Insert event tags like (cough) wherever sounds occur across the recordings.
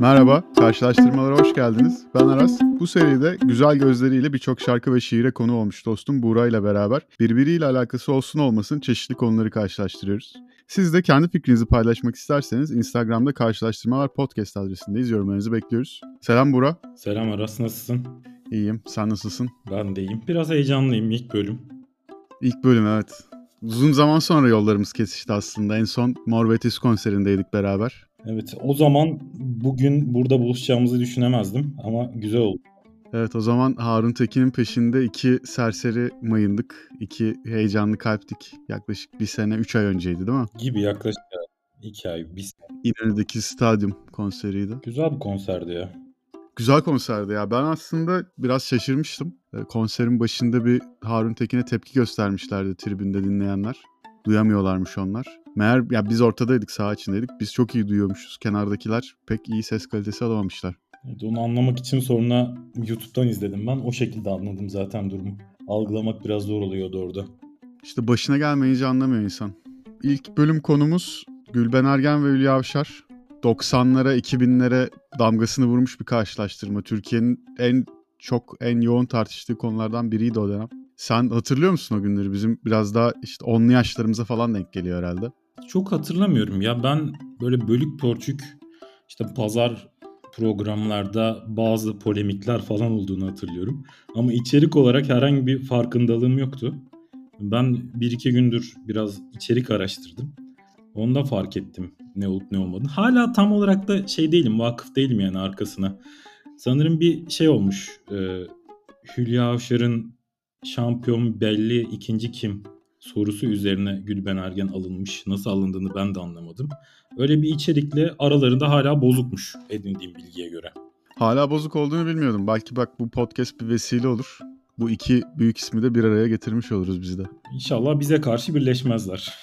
Merhaba, karşılaştırmalara hoş geldiniz. Ben Aras. Bu seride güzel gözleriyle birçok şarkı ve şiire konu olmuş dostum Buğra ile beraber birbiriyle alakası olsun olmasın çeşitli konuları karşılaştırıyoruz. Siz de kendi fikrinizi paylaşmak isterseniz Instagram'da karşılaştırmalar podcast adresindeyiz. Yorumlarınızı bekliyoruz. Selam Buğra. Selam Aras nasılsın? İyiyim. Sen nasılsın? Ben de iyiyim. Biraz heyecanlıyım ilk bölüm. İlk bölüm evet. Uzun zaman sonra yollarımız kesişti aslında. En son Mor ve konserindeydik beraber. Evet o zaman bugün burada buluşacağımızı düşünemezdim ama güzel oldu. Evet o zaman Harun Tekin'in peşinde iki serseri mayındık. iki heyecanlı kalptik. Yaklaşık bir sene, üç ay önceydi değil mi? Gibi yaklaşık iki ay, bir sene. İnönü'deki stadyum konseriydi. Güzel bir konserdi ya. Güzel konserdi ya. Ben aslında biraz şaşırmıştım. Ee, konserin başında bir Harun Tekin'e tepki göstermişlerdi tribünde dinleyenler. Duyamıyorlarmış onlar. Meğer ya biz ortadaydık, sağ içindeydik. Biz çok iyi duyuyormuşuz. Kenardakiler pek iyi ses kalitesi alamamışlar. Evet, onu anlamak için sonra YouTube'dan izledim ben. O şekilde anladım zaten durumu. Algılamak biraz zor oluyordu orada. İşte başına gelmeyince anlamıyor insan. İlk bölüm konumuz Gülben Ergen ve Hülya Avşar. 90'lara 2000'lere damgasını vurmuş bir karşılaştırma. Türkiye'nin en çok en yoğun tartıştığı konulardan biriydi o dönem. Sen hatırlıyor musun o günleri? Bizim biraz daha işte 10'lu yaşlarımıza falan denk geliyor herhalde. Çok hatırlamıyorum ya ben böyle bölük pörçük işte pazar programlarda bazı polemikler falan olduğunu hatırlıyorum. Ama içerik olarak herhangi bir farkındalığım yoktu. Ben bir iki gündür biraz içerik araştırdım. Onda fark ettim ne olup ne olmadığını. Hala tam olarak da şey değilim, vakıf değilim yani arkasına. Sanırım bir şey olmuş. E, Hülya Avşar'ın şampiyon belli ikinci kim sorusu üzerine Gülben Ergen alınmış. Nasıl alındığını ben de anlamadım. Öyle bir içerikle aralarında hala bozukmuş edindiğim bilgiye göre. Hala bozuk olduğunu bilmiyordum. Belki bak bu podcast bir vesile olur. Bu iki büyük ismi de bir araya getirmiş oluruz biz de. İnşallah bize karşı birleşmezler.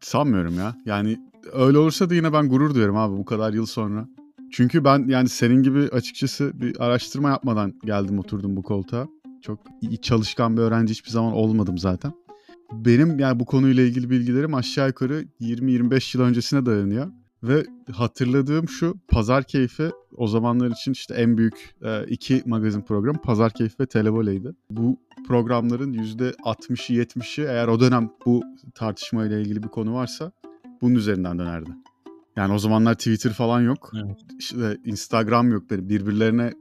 Sanmıyorum ya. Yani öyle olursa da yine ben gurur duyarım abi bu kadar yıl sonra. Çünkü ben yani senin gibi açıkçası bir araştırma yapmadan geldim oturdum bu koltuğa. Çok iyi çalışkan bir öğrenci hiçbir zaman olmadım zaten. Benim yani bu konuyla ilgili bilgilerim aşağı yukarı 20-25 yıl öncesine dayanıyor. Ve hatırladığım şu Pazar Keyfi o zamanlar için işte en büyük e, iki magazin programı Pazar Keyfi ve Televole'ydi. Bu programların %60'ı 70'i eğer o dönem bu tartışmayla ilgili bir konu varsa bunun üzerinden dönerdi. Yani o zamanlar Twitter falan yok. Evet. İşte Instagram yok. Birbirlerine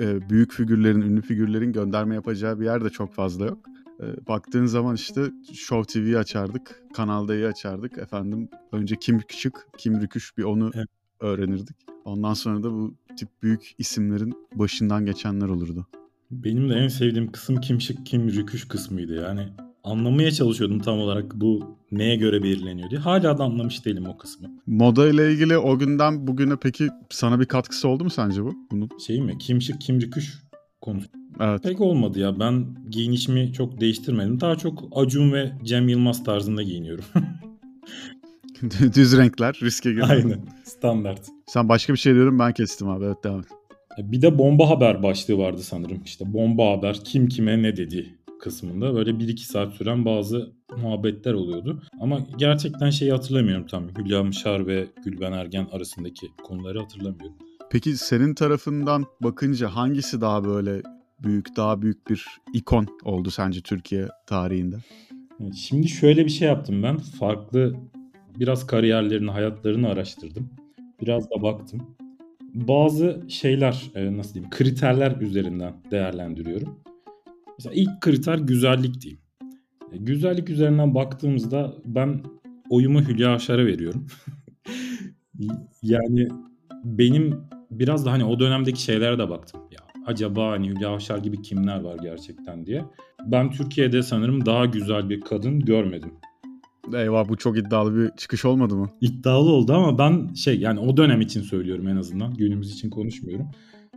e, büyük figürlerin, ünlü figürlerin gönderme yapacağı bir yer de çok fazla yok. E, baktığın zaman işte Show TV'yi açardık, Kanal D'yi açardık. Efendim önce kim küçük, kim rüküş bir onu Evet. öğrenirdik. Ondan sonra da bu tip büyük isimlerin başından geçenler olurdu. Benim de en sevdiğim kısım kim şık kim rüküş kısmıydı yani. Anlamaya çalışıyordum tam olarak bu neye göre belirleniyor diye. Hala da anlamış değilim o kısmı. Moda ile ilgili o günden bugüne peki sana bir katkısı oldu mu sence bu? Bunun? Şey mi? Kim şık kim rüküş konusu. Evet. Pek olmadı ya. Ben giyinişimi çok değiştirmedim. Daha çok Acun ve Cem Yılmaz tarzında giyiniyorum. (laughs) Düz renkler, riske girmeden. Aynen. Standart. Sen başka bir şey diyordun ben kestim abi. Evet devam et. Bir de bomba haber başlığı vardı sanırım. İşte bomba haber kim kime ne dedi kısmında böyle 1-2 saat süren bazı muhabbetler oluyordu. Ama gerçekten şeyi hatırlamıyorum tam. Hülya Avşar ve Gülben Ergen arasındaki konuları hatırlamıyorum. Peki senin tarafından bakınca hangisi daha böyle büyük, daha büyük bir ikon oldu sence Türkiye tarihinde? Şimdi şöyle bir şey yaptım ben. Farklı biraz kariyerlerini, hayatlarını araştırdım. Biraz da baktım. Bazı şeyler, e, nasıl diyeyim, kriterler üzerinden değerlendiriyorum. Mesela ilk kriter güzellik diyeyim. E, Güzellik üzerinden baktığımızda ben oyumu Hülya Avşar'a veriyorum. (laughs) yani benim biraz da hani o dönemdeki şeylere de baktım. Ya acaba hani Hülya Avşar gibi kimler var gerçekten diye. Ben Türkiye'de sanırım daha güzel bir kadın görmedim. Eyvah bu çok iddialı bir çıkış olmadı mı? İddialı oldu ama ben şey yani o dönem için söylüyorum en azından. Günümüz için konuşmuyorum.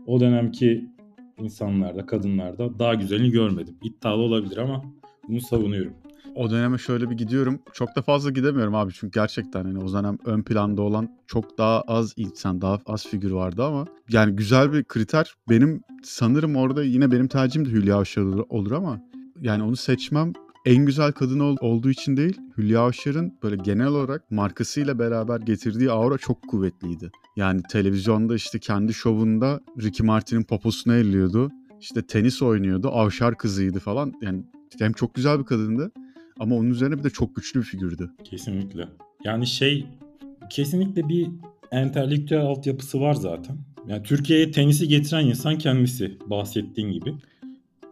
O dönemki insanlarda, kadınlarda daha güzelini görmedim. İddialı olabilir ama bunu savunuyorum. O döneme şöyle bir gidiyorum. Çok da fazla gidemiyorum abi çünkü gerçekten hani o dönem ön planda olan çok daha az insan, daha az figür vardı ama yani güzel bir kriter. Benim sanırım orada yine benim tercihim de Hülya Avşar olur, olur ama yani onu seçmem en güzel kadın ol- olduğu için değil, Hülya Avşar'ın böyle genel olarak markasıyla beraber getirdiği aura çok kuvvetliydi. Yani televizyonda işte kendi şovunda Ricky Martin'in poposuna elliyordu. İşte tenis oynuyordu, Avşar kızıydı falan. Yani hem çok güzel bir kadındı ama onun üzerine bir de çok güçlü bir figürdü. Kesinlikle. Yani şey kesinlikle bir entelektüel altyapısı var zaten. Yani Türkiye'ye tenisi getiren insan kendisi bahsettiğin gibi.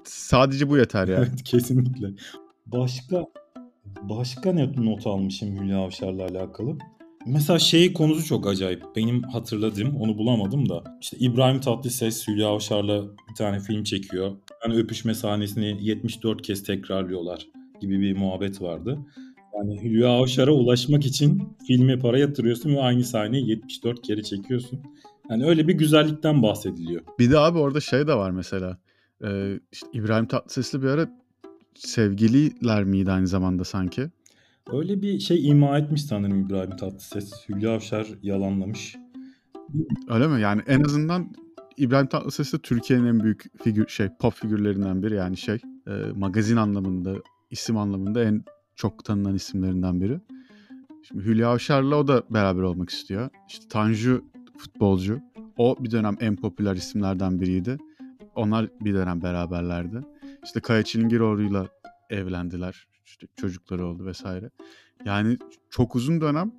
Sadece bu yeter ya. (laughs) Evet kesinlikle. Başka başka ne not almışım Hülya Avşar'la alakalı? Mesela şey konusu çok acayip. Benim hatırladığım onu bulamadım da. İşte İbrahim Tatlıses Hülya Avşar'la bir tane film çekiyor. Yani öpüşme sahnesini 74 kez tekrarlıyorlar gibi bir muhabbet vardı. Yani Hülya Avşar'a ulaşmak için filme para yatırıyorsun ve aynı sahneyi 74 kere çekiyorsun. Yani öyle bir güzellikten bahsediliyor. Bir de abi orada şey de var mesela. Ee, işte İbrahim Tatlıses'le bir ara sevgililer miydi aynı zamanda sanki? Öyle bir şey ima etmiş sanırım İbrahim Tatlıses. Hülya Avşar yalanlamış. Öyle mi? Yani en azından İbrahim Tatlıses de Türkiye'nin en büyük figür şey pop figürlerinden biri yani şey e, magazin anlamında isim anlamında en çok tanınan isimlerinden biri. Şimdi Hülya Avşar'la o da beraber olmak istiyor. İşte Tanju futbolcu. O bir dönem en popüler isimlerden biriydi. Onlar bir dönem beraberlerdi. İşte Kaya Çilingiroğlu'yla evlendiler. İşte çocukları oldu vesaire. Yani çok uzun dönem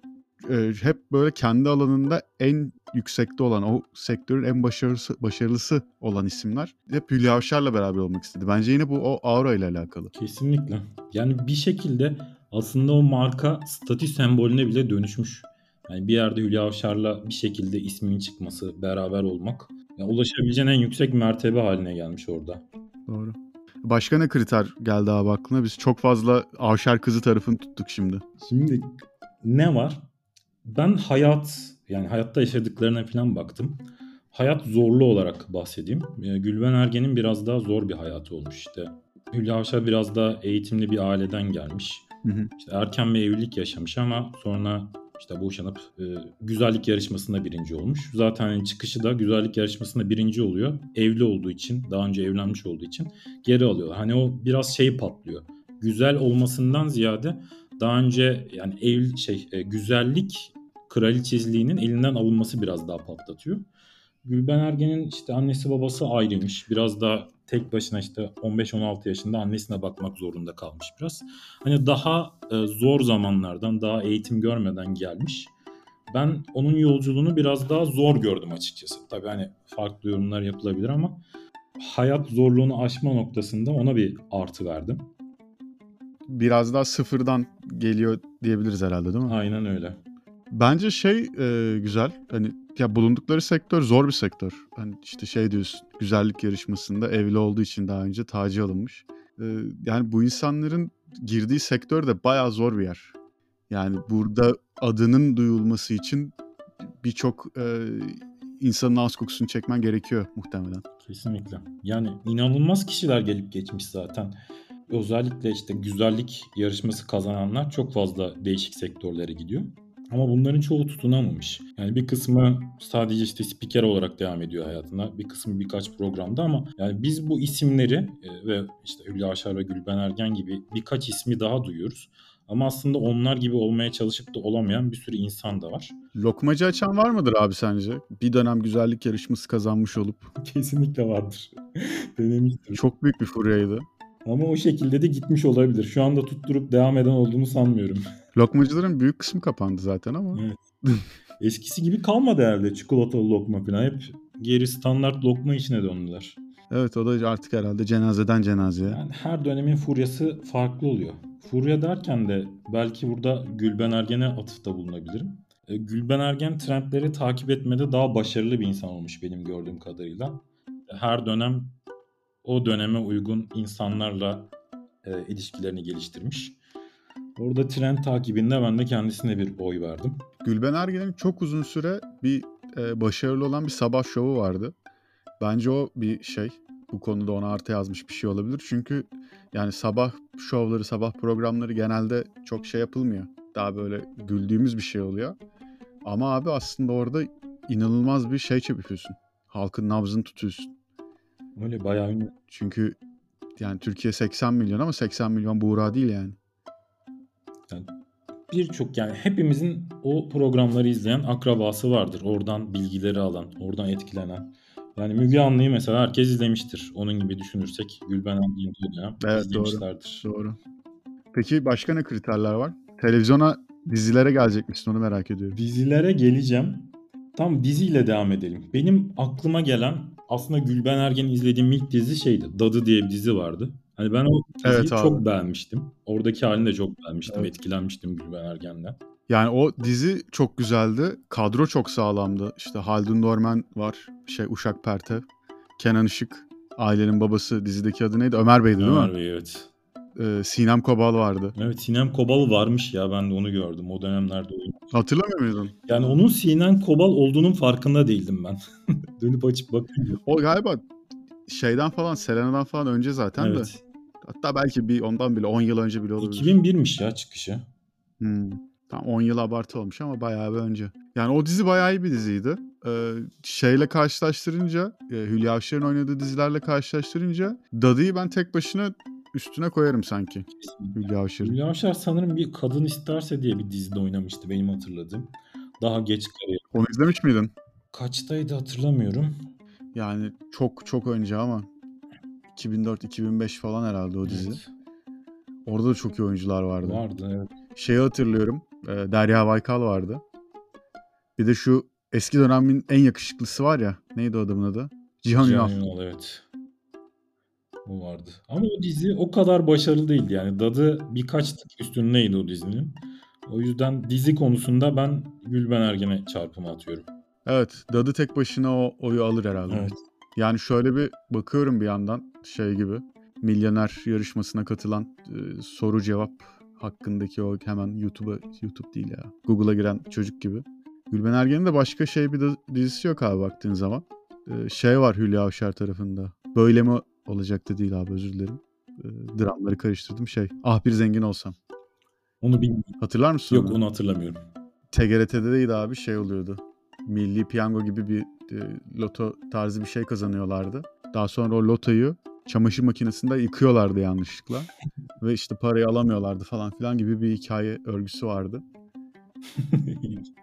e, hep böyle kendi alanında en yüksekte olan, o sektörün en başarılısı, başarılısı olan isimler hep Hülya Avşar'la beraber olmak istedi. Bence yine bu o aura ile alakalı. Kesinlikle. Yani bir şekilde aslında o marka statü sembolüne bile dönüşmüş. Yani bir yerde Hülya Avşar'la bir şekilde isminin çıkması, beraber olmak. Yani ulaşabileceğin en yüksek mertebe haline gelmiş orada. Doğru. Başka ne kriter geldi abi aklına? Biz çok fazla Avşar kızı tarafını tuttuk şimdi. Şimdi ne var? Ben hayat yani hayatta yaşadıklarına falan baktım. Hayat zorlu olarak bahsedeyim. Ee, Gülben Ergen'in biraz daha zor bir hayatı olmuş işte. Hülya Avşar biraz daha eğitimli bir aileden gelmiş. Hı hı. İşte erken bir evlilik yaşamış ama sonra işte boşanıp e, güzellik yarışmasında birinci olmuş. Zaten hani çıkışı da güzellik yarışmasında birinci oluyor. Evli olduğu için, daha önce evlenmiş olduğu için geri alıyorlar. Hani o biraz şey patlıyor. Güzel olmasından ziyade daha önce yani ev şey e, güzellik kraliçezliğinin elinden alınması biraz daha patlatıyor. Gülben Ergen'in işte annesi babası ayrıymış. Biraz daha tek başına işte 15-16 yaşında annesine bakmak zorunda kalmış biraz. Hani daha e, zor zamanlardan, daha eğitim görmeden gelmiş. Ben onun yolculuğunu biraz daha zor gördüm açıkçası. Tabii hani farklı yorumlar yapılabilir ama hayat zorluğunu aşma noktasında ona bir artı verdim. Biraz daha sıfırdan geliyor diyebiliriz herhalde değil mi? Aynen öyle. Bence şey e, güzel. Hani ya bulundukları sektör zor bir sektör. Hani işte şey diyorsun güzellik yarışmasında evli olduğu için daha önce tacı alınmış. E, yani bu insanların girdiği sektör de bayağı zor bir yer. Yani burada adının duyulması için birçok e, insanın ağız kokusunu çekmen gerekiyor muhtemelen. Kesinlikle. Yani inanılmaz kişiler gelip geçmiş zaten. Özellikle işte güzellik yarışması kazananlar çok fazla değişik sektörlere gidiyor. Ama bunların çoğu tutunamamış. Yani bir kısmı sadece işte spiker olarak devam ediyor hayatına. Bir kısmı birkaç programda ama yani biz bu isimleri e, ve işte Hülya Avşar ve Gülben Ergen gibi birkaç ismi daha duyuyoruz. Ama aslında onlar gibi olmaya çalışıp da olamayan bir sürü insan da var. Lokmacı açan var mıdır abi sence? Bir dönem güzellik yarışması kazanmış olup. (laughs) Kesinlikle vardır. (laughs) Denemiştir. Çok büyük bir furyaydı. Ama o şekilde de gitmiş olabilir. Şu anda tutturup devam eden olduğunu sanmıyorum. (laughs) Lokmacıların büyük kısmı kapandı zaten ama. Evet. Eskisi gibi kalmadı herhalde çikolatalı lokma falan. Hep geri standart lokma işine döndüler. Evet o da artık herhalde cenazeden cenazeye. Yani her dönemin furyası farklı oluyor. Furya derken de belki burada Gülben Ergen'e atıfta bulunabilirim. E, Gülben Ergen trendleri takip etmede daha başarılı bir insan olmuş benim gördüğüm kadarıyla. Her dönem o döneme uygun insanlarla e, ilişkilerini geliştirmiş. Orada trend takibinde ben de kendisine bir oy verdim. Gülben Ergen'in çok uzun süre bir e, başarılı olan bir sabah şovu vardı. Bence o bir şey. Bu konuda ona artı yazmış bir şey olabilir. Çünkü yani sabah şovları, sabah programları genelde çok şey yapılmıyor. Daha böyle güldüğümüz bir şey oluyor. Ama abi aslında orada inanılmaz bir şey yapıyorsun. Halkın nabzını tutuyorsun. Öyle bayağı ünlü. Çünkü yani Türkiye 80 milyon ama 80 milyon Buğra değil yani. Birçok yani hepimizin o programları izleyen akrabası vardır. Oradan bilgileri alan, oradan etkilenen. Yani Müge Anlı'yı mesela herkes izlemiştir. Onun gibi düşünürsek Gülben Ergen'i de dönem Evet, izlemişlerdir. Doğru. Peki başka ne kriterler var? Televizyona dizilere gelecek misin onu merak ediyorum. Dizilere geleceğim. Tam diziyle devam edelim. Benim aklıma gelen aslında Gülben Ergen'in izlediğim ilk dizi şeydi. Dadı diye bir dizi vardı. Hani ben o diziyi Evet abi. çok beğenmiştim. Oradaki halini de çok beğenmiştim. Evet. Etkilenmiştim Gülben Ergen'den. Yani o dizi çok güzeldi. Kadro çok sağlamdı. İşte Haldun Dorman var. Şey Uşak Pertev. Kenan Işık. Ailenin babası dizideki adı neydi? Ömer Bey'di değil Ömer mi? Bey evet. Ee, Sinem Kobal vardı. Evet Sinem Kobal varmış ya ben de onu gördüm o dönemlerde. Hatırlamıyor muydun? Yani onun Sinem Kobal olduğunun farkında değildim ben. (laughs) Dönüp açıp bakınca. O galiba şeyden falan Selena'dan falan önce zaten de. Evet. Hatta belki bir ondan bile 10 yıl önce bile olabilir. 2001'miş ya çıkışı. Hmm. Tam 10 yıl abartı olmuş ama bayağı bir önce. Yani o dizi bayağı iyi bir diziydi. Ee, şeyle karşılaştırınca, e, Hülya Avşar'ın oynadığı dizilerle karşılaştırınca Dadı'yı ben tek başına üstüne koyarım sanki. Hülya Avşar'ın. Hülya Avşar sanırım bir Kadın İsterse diye bir dizide oynamıştı benim hatırladığım. Daha geç kariyer. Onu izlemiş miydin? Kaçtaydı hatırlamıyorum. Yani çok çok önce ama 2004-2005 falan herhalde o dizi. Evet, Orada da çok iyi oyuncular vardı. vardı evet. Şeyi hatırlıyorum. e, Derya Baykal vardı. Bir de şu eski dönemin en yakışıklısı var ya. Neydi o adamın adı? Cihan Ünal. Cihan Ünal evet. O vardı. Ama o dizi o kadar başarılı değildi yani. Dadı birkaç tık üstündeydi o dizinin. O yüzden dizi konusunda ben Gülben Ergen'e çarpımı atıyorum. Evet. Dadı tek başına o oyu alır herhalde. Evet. Yani şöyle bir bakıyorum bir yandan şey gibi. Milyoner yarışmasına katılan e, soru cevap hakkındaki o hemen YouTube'a YouTube değil ya. Google'a giren çocuk gibi. Gülben Ergen'in de başka şey bir dizisi yok abi baktığın zaman. E, şey var Hülya Avşar tarafında. Böyle mi olacaktı değil abi özür dilerim. E, dramları karıştırdım şey. Ah bir zengin olsam. Onu bilmiyorum. Hatırlar mısın Yok onu? onu hatırlamıyorum. TGRT'de deydi abi şey oluyordu. Milli piyango gibi bir e, loto tarzı bir şey kazanıyorlardı. Daha sonra o lotoyu çamaşır makinesinde yıkıyorlardı yanlışlıkla. (laughs) Ve işte parayı alamıyorlardı falan filan gibi bir hikaye örgüsü vardı. (laughs)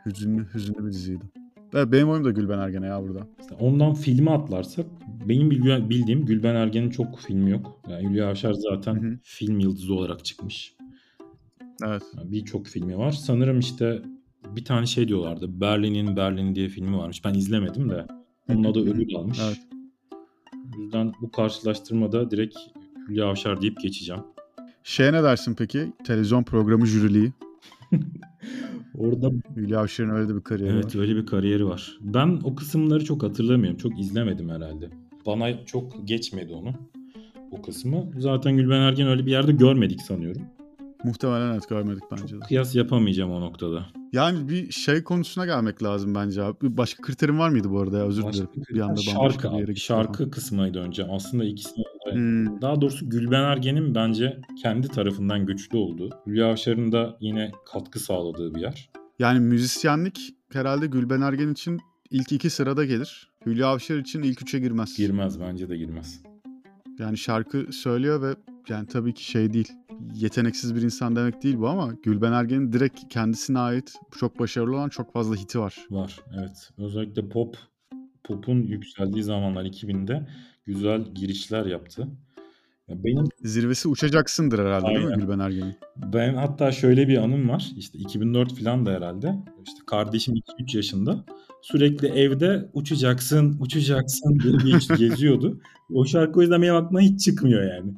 Hüzünlü hüzünlü bir diziydi. Benim oyum da Gülben Ergen'e ya burada. Ondan filmi atlarsak benim bildiğim Gülben Ergen'in çok filmi yok. Yani Hülya Avşar zaten Hı hı. film yıldızı olarak çıkmış. Evet. Yani Birçok filmi var. Sanırım işte bir tane şey diyorlardı. Berlin'in Berlin diye filmi varmış. Ben izlemedim de. Onun adı ödül almış. Evet. O yüzden bu karşılaştırmada direkt Hülya Avşar deyip geçeceğim. Şeye ne dersin peki? Televizyon programı jüriliği. (laughs) Orada Hülya Avşar'ın öyle bir kariyeri evet var. öyle bir kariyeri var. Ben o kısımları çok hatırlamıyorum. Çok izlemedim herhalde. Bana çok geçmedi onu. O kısmı. Zaten Gülben Ergen öyle bir yerde görmedik sanıyorum. Muhtemelen evet görmedik bence de. Kıyas yapamayacağım o noktada. Yani bir şey konusuna gelmek lazım bence abi. Başka kriterin var mıydı bu arada ya? Özür dilerim. bir anda şarkı bir yere. Şarkı kısmıydı önce. Aslında ikisini Hmm. Daha doğrusu Gülben Ergen'in bence kendi tarafından güçlü olduğu, Hülya Avşar'ın da yine katkı sağladığı bir yer. Yani müzisyenlik herhalde Gülben Ergen için ilk iki sırada gelir. Hülya Avşar için ilk üçe girmez. Girmez bence de girmez. Yani şarkı söylüyor ve yani tabii ki şey değil. Yeteneksiz bir insan demek değil bu ama Gülben Ergen'in direkt kendisine ait çok başarılı olan çok fazla hiti var. Var evet. Özellikle pop, pop'un yükseldiği zamanlar 2000'de güzel girişler yaptı. Ya Benim Zirvesi uçacaksındır herhalde değil mi Aynen. Gülben Ergen'in? ben hatta şöyle bir anım var. İşte 2004 falan da herhalde. İşte kardeşim 2-3 yaşında. Sürekli evde uçacaksın, uçacaksın diye (laughs) geziyordu. O şarkı o yüzden benim aklıma hiç çıkmıyor yani.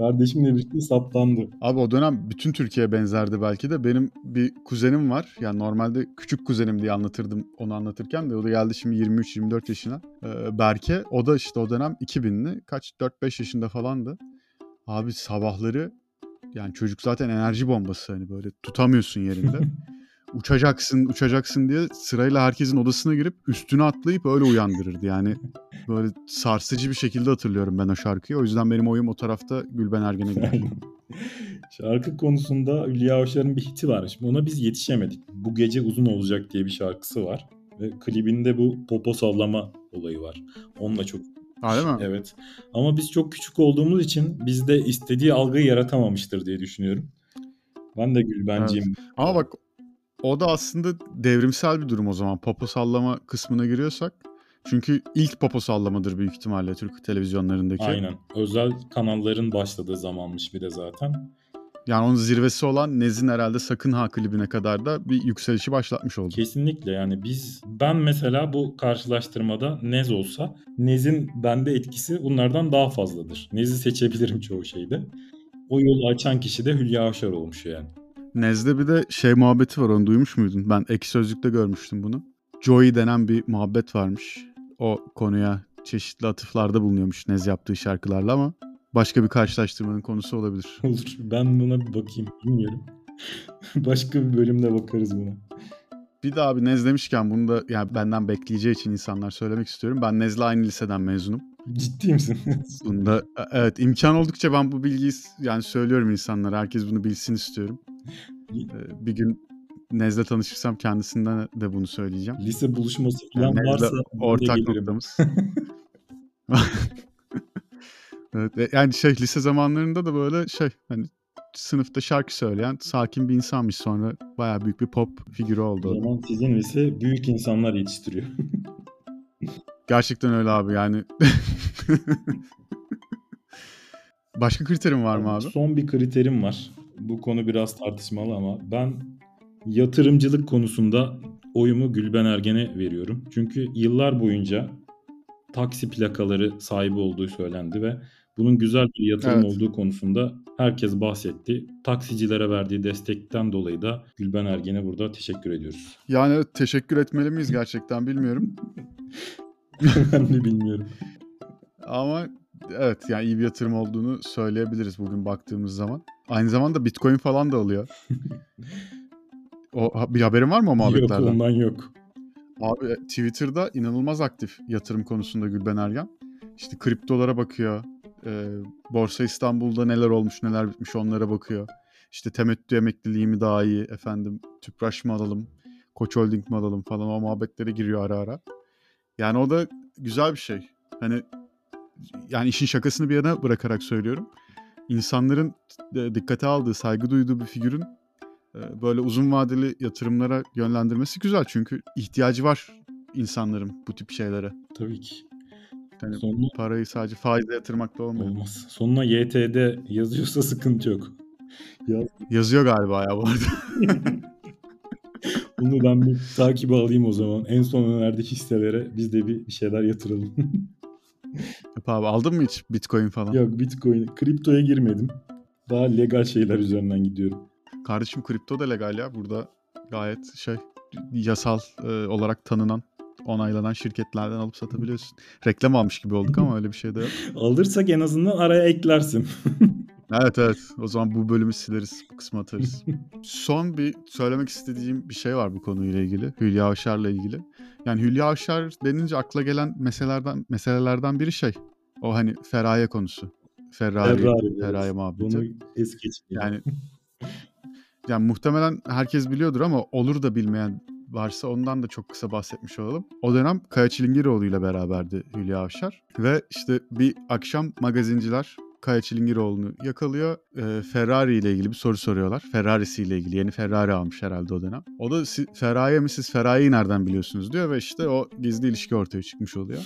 Kardeşimle birlikte saptandı. Abi o dönem bütün Türkiye benzerdi belki de. Benim bir kuzenim var. Yani normalde küçük kuzenim diye anlatırdım onu anlatırken de. O da geldi şimdi 23-24 yaşına. Ee, Berke o da işte o dönem 2000'li. Kaç 4-5 yaşında falandı. Abi sabahları yani çocuk zaten enerji bombası hani böyle tutamıyorsun yerinde. (laughs) uçacaksın uçacaksın diye sırayla herkesin odasına girip üstüne atlayıp öyle uyandırırdı. Yani böyle sarsıcı bir şekilde hatırlıyorum ben o şarkıyı. O yüzden benim oyum o tarafta Gülben Ergen'e gider. Şarkı konusunda Hülya Avşar'ın bir hiti var. Şimdi ona biz yetişemedik. Bu gece uzun olacak diye bir şarkısı var. Ve klibinde bu popo sallama olayı var. Onunla çok Öyle mi? Evet. Ama biz çok küçük olduğumuz için bizde istediği algıyı yaratamamıştır diye düşünüyorum. Ben de Gülbenciyim. Ama bak o da aslında devrimsel bir durum o zaman. Popo sallama kısmına giriyorsak. Çünkü ilk popo sallamadır büyük ihtimalle Türk televizyonlarındaki. Aynen. Özel kanalların başladığı zamanmış bir de zaten. Yani onun zirvesi olan Nez'in herhalde Sakın Ha klibine kadar da bir yükselişi başlatmış oldu. Kesinlikle yani biz ben mesela bu karşılaştırmada Nez olsa Nez'in bende etkisi bunlardan daha fazladır. Nez'i seçebilirim çoğu şeyde. O yolu açan kişi de Hülya Avşar olmuş yani. Nez'de bir de şey muhabbeti var onu duymuş muydun? Ben ek sözlükte görmüştüm bunu. Joey denen bir muhabbet varmış. O konuya çeşitli atıflarda bulunuyormuş Nez yaptığı şarkılarla ama başka bir karşılaştırmanın konusu olabilir. (laughs) Olur. Ben buna bir bakayım. Bilmiyorum. (laughs) Başka bir bölümde bakarız buna. Bir daha bir Nez demişken bunu da yani benden bekleyeceği için insanlar söylemek istiyorum. Ben Nez'le aynı liseden mezunum. Ciddi misin? (laughs) Bunda e, evet imkan oldukça ben bu bilgiyi yani söylüyorum insanlara. Herkes bunu bilsin istiyorum. Ee, Bir gün Nez'le tanışırsam kendisinden de bunu söyleyeceğim. Lise buluşması falan Yani varsa ortak noktamız. (laughs) (laughs) evet, ve yani şey lise zamanlarında da böyle şey hani sınıfta şarkı söyleyen sakin bir insanmış sonra bayağı büyük bir pop figürü oldu. O zaman sizin lise büyük insanlar yetiştiriyor. (laughs) Gerçekten öyle abi yani. Başka kriterin var mı abi? Son bir kriterim var. Bu konu biraz tartışmalı ama ben yatırımcılık konusunda oyumu Gülben Ergen'e veriyorum. Çünkü yıllar boyunca taksi plakaları sahibi olduğu söylendi ve bunun güzel bir yatırım Evet. olduğu konusunda herkes bahsetti. Taksicilere verdiği destekten dolayı da Gülben Ergen'e burada teşekkür ediyoruz. Yani teşekkür etmeli miyiz gerçekten bilmiyorum. (laughs) ben de bilmiyorum. Ama evet yani iyi bir yatırım olduğunu söyleyebiliriz bugün baktığımız zaman. Aynı zamanda Bitcoin falan da alıyor. (laughs) O bir haberin var mı o Yok muhabbetlerden? ondan yok. Abi e, Twitter'da inanılmaz aktif yatırım konusunda Gülben Ergen. İşte kriptolara bakıyor. E, Borsa İstanbul'da neler olmuş neler bitmiş onlara bakıyor. İşte temettü emekliliği mi daha iyi efendim tüpraş mı alalım Koç Holding mi alalım falan o muhabbetlere giriyor ara ara. Yani o da güzel bir şey. Hani yani işin şakasını bir yana bırakarak söylüyorum. İnsanların e, dikkate aldığı, saygı duyduğu bir figürün e, böyle uzun vadeli yatırımlara yönlendirmesi güzel. Çünkü ihtiyacı var insanların bu tip şeylere. Tabii ki. Yani Sonuna parayı sadece faizle yatırmakla olmuyor. olmaz. Sonuna YTD yazıyorsa sıkıntı yok. Ya Yazıyor galiba ya bu arada. (laughs) bunu ben bir takibe alayım o zaman. En son önerdiği hisselere biz de bir şeyler yatıralım. (laughs) Abi aldın mı hiç bitcoin falan? Yok Bitcoin, kriptoya girmedim. Daha legal şeyler üzerinden gidiyorum. Kardeşim kripto da legal ya. Burada gayet şey yasal e, olarak tanınan onaylanan şirketlerden alıp satabiliyorsun. Reklam almış gibi olduk ama öyle bir şey de yok. (laughs) Alırsak en azından araya eklersin. (laughs) Evet evet. O zaman bu bölümü sileriz. Bu kısmı atarız. (laughs) Son bir söylemek istediğim bir şey var bu konuyla ilgili. Hülya Avşar'la ilgili. Yani Hülya Avşar denince akla gelen meselelerden meselelerden biri şey. O hani Feraye konusu. Ferrari, Ferrari, evet. muhabbeti. Bunu es geçmeyelim. Yani yani muhtemelen herkes biliyordur ama olur da bilmeyen varsa ondan da çok kısa bahsetmiş olalım. O dönem Kaya Çilingiroğlu ile beraberdi Hülya Avşar. Ve işte bir akşam magazinciler Kaya Çilingiroğlu'nu yakalıyor. Ee, Ferrari ile ilgili bir soru soruyorlar. Ferrari'si ile ilgili. Yeni Ferrari almış herhalde o dönem. O da "Si- Ferrari'ye mi siz Ferrari'yi nereden biliyorsunuz diyor ve işte o gizli ilişki ortaya çıkmış oluyor.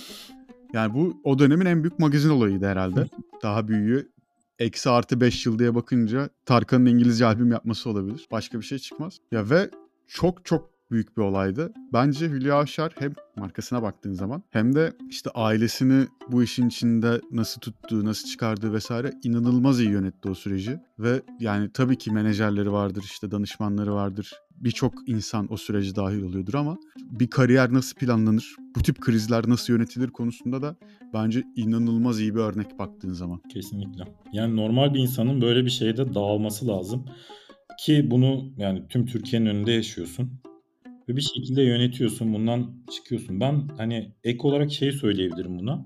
Yani bu o dönemin en büyük magazin olayıydı herhalde. (laughs) Daha büyüğü eksi artı 5 yıl diye bakınca Tarkan'ın İngilizce albüm yapması olabilir. Başka bir şey çıkmaz. Ya ve çok çok büyük bir olaydı. Bence Hülya Avşar hem markasına baktığın zaman hem de işte ailesini bu işin içinde nasıl tuttuğu, nasıl çıkardığı vesaire inanılmaz iyi yönetti o süreci. Ve yani tabii ki menajerleri vardır, işte danışmanları vardır. Birçok insan o sürece dahil oluyordur ama bir kariyer nasıl planlanır, bu tip krizler nasıl yönetilir konusunda da bence inanılmaz iyi bir örnek baktığın zaman. Kesinlikle. Yani normal bir insanın böyle bir şeyde dağılması lazım. Ki bunu yani tüm Türkiye'nin önünde yaşıyorsun. Ve bir şekilde yönetiyorsun. Bundan çıkıyorsun. Ben hani ek olarak şey söyleyebilirim buna.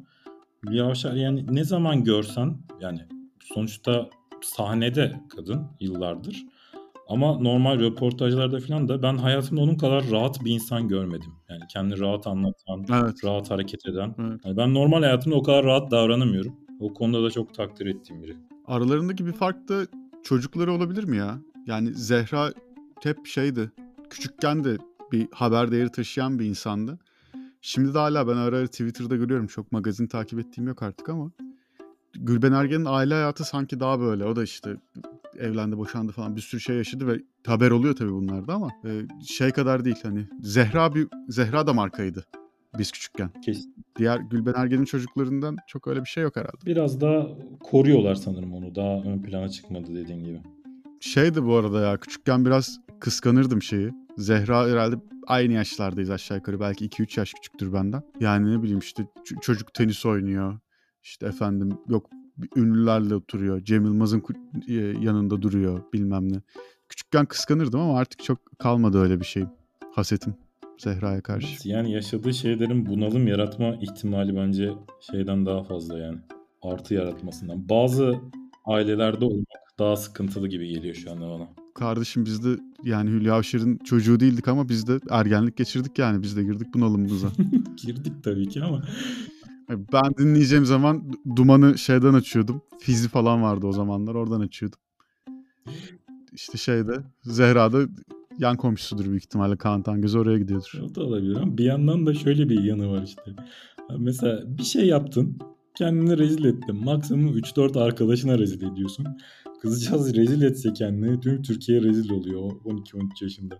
Hülya Avşar yani ne zaman görsen yani sonuçta sahnede kadın yıllardır. Ama normal röportajlarda falan da ben hayatımda onun kadar rahat bir insan görmedim. Yani kendini rahat anlatan, Evet. rahat hareket eden. Evet. Yani ben normal hayatımda o kadar rahat davranamıyorum. O konuda da çok takdir ettiğim biri. Aralarındaki bir fark da çocukları olabilir mi ya? Yani Zehra hep şeydi. Küçükken de bir haber değeri taşıyan bir insandı. Şimdi de hala ben ara ara Twitter'da görüyorum. Çok magazin takip ettiğim yok artık ama. Gülben Ergen'in aile hayatı sanki daha böyle. O da işte evlendi, boşandı falan bir sürü şey yaşadı ve haber oluyor tabii bunlarda ama e, şey kadar değil hani. Zehra bir Zehra da markaydı biz küçükken. Kesin. Diğer Gülben Ergen'in çocuklarından çok öyle bir şey yok herhalde. Biraz daha koruyorlar sanırım onu. Daha ön plana çıkmadı dediğin gibi. Şeydi bu arada ya küçükken biraz kıskanırdım şeyi. Zehra herhalde aynı yaşlardayız aşağı yukarı. Belki 2-3 yaş küçüktür benden. Yani ne bileyim işte çocuk tenis oynuyor. İşte efendim yok ünlülerle oturuyor. Cem Yılmaz'ın e, yanında duruyor bilmem ne. Küçükken kıskanırdım ama artık çok kalmadı öyle bir şey. Hasetim Zehra'ya karşı. Yani yaşadığı şeylerin bunalım yaratma ihtimali bence şeyden daha fazla yani. Artı yaratmasından. Bazı ailelerde olmak daha sıkıntılı gibi geliyor şu anda bana. Kardeşim biz de yani Hülya Avşar'ın çocuğu değildik ama biz de ergenlik geçirdik yani. Biz de girdik bunalımımıza. (laughs) Girdik tabii ki ama Ben dinleyeceğim zaman Duman'ı şeyden açıyordum. Fizi falan vardı o zamanlar. Oradan açıyordum. İşte şeyde Zehra'da yan komşusudur büyük ihtimalle Kaan Tangöz oraya gidiyordur. o da olabilir ama bir yandan da şöyle bir yanı var işte. Mesela bir şey yaptın. Kendini rezil ettin. Maksimum 3-4 arkadaşına rezil ediyorsun. Kızcağız rezil etse kendini tüm Türkiye rezil oluyor o 12-13 yaşında.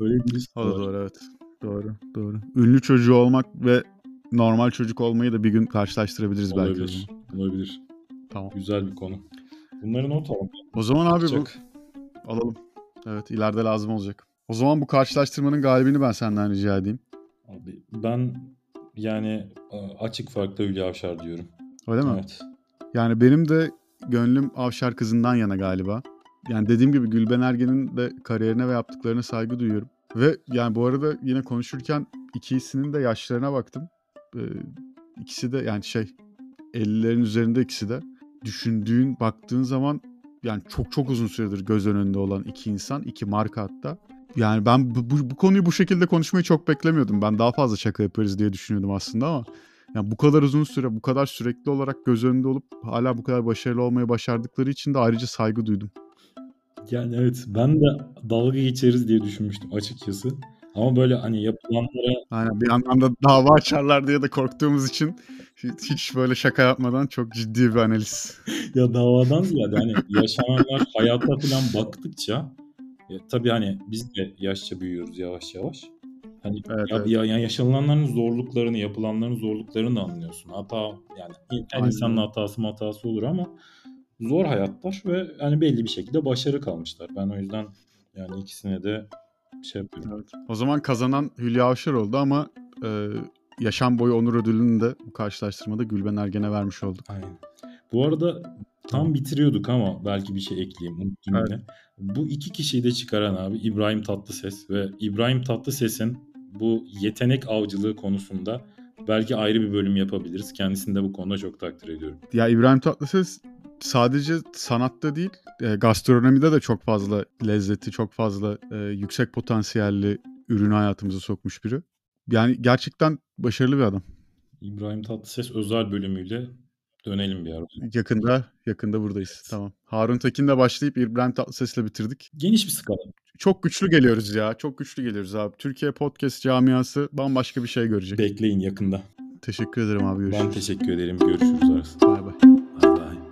Öyle bir risk var. doğru evet. Doğru doğru. Ünlü çocuğu olmak ve normal çocuk olmayı da bir gün karşılaştırabiliriz belki. o Olabilir. Olabilir. Tamam. Güzel bir konu. Bunları not alalım. O zaman abi bu alalım. Evet ileride lazım olacak. O zaman bu karşılaştırmanın galibini ben senden rica edeyim. Abi ben yani açık farklı Hülya Avşar diyorum. Öyle mi? Evet. Yani benim de gönlüm Avşar kızından yana galiba. Yani dediğim gibi Gülben Ergen'in de kariyerine ve yaptıklarına saygı duyuyorum. Ve yani bu arada yine konuşurken ikisinin de yaşlarına baktım. Ee, ikisi de yani şey 50'lerin üzerinde ikisi de. Düşündüğün, baktığın zaman yani çok çok uzun süredir göz önünde olan iki insan, iki marka hatta. Yani ben bu, bu, bu konuyu bu şekilde konuşmayı çok beklemiyordum. Ben daha fazla şaka yaparız diye düşünüyordum aslında ama yani bu kadar uzun süre, bu kadar sürekli olarak göz önünde olup hala bu kadar başarılı olmayı başardıkları için de ayrıca saygı duydum. Yani evet ben de dalga geçeriz diye düşünmüştüm açıkçası. Ama böyle hani yapılanlara Aynen bir yandan da dava açarlar diye de korktuğumuz için hiç, böyle şaka yapmadan çok ciddi bir analiz. ya davadan ziyade hani yaşananlar hayata falan baktıkça ya tabii hani biz de yaşça büyüyoruz yavaş yavaş. Hani Evet, ya, evet. ya- yani yaşananların zorluklarını, yapılanların zorluklarını anlıyorsun. Hata yani her Aynen. insanın hatası hatası olur ama zor hayatlar ve hani belli bir şekilde başarı kalmışlar. Ben o yüzden yani ikisine de şey yapıyorum. Evet. O zaman kazanan Hülya Avşar oldu ama e, yaşam boyu onur ödülünü de bu karşılaştırmada Gülben Ergen'e vermiş olduk. Aynen. Bu arada tam bitiriyorduk ama belki bir şey ekleyeyim unuttum Evet. yine. Bu iki kişiyi de çıkaran abi İbrahim Tatlıses ve İbrahim Tatlıses'in bu yetenek avcılığı konusunda belki ayrı bir bölüm yapabiliriz. Kendisini de bu konuda çok takdir ediyorum. Ya İbrahim Tatlıses sadece sanatta değil, e, gastronomide de çok fazla lezzeti, çok fazla e, yüksek potansiyelli ürünü hayatımıza sokmuş biri. Yani gerçekten başarılı bir adam. İbrahim Tatlıses özel bölümüyle dönelim bir ara. Yakında, yakında buradayız. Tamam. Harun Tekin'le başlayıp İbrahim Tatlıses'le bitirdik. Geniş bir skala. Çok güçlü geliyoruz ya. Çok güçlü geliyoruz abi. Türkiye podcast camiası bambaşka bir şey görecek. Bekleyin yakında. Teşekkür ederim abi. Görüşürüz. Ben teşekkür ederim. Görüşürüz arası. Bay bay. Bay bay.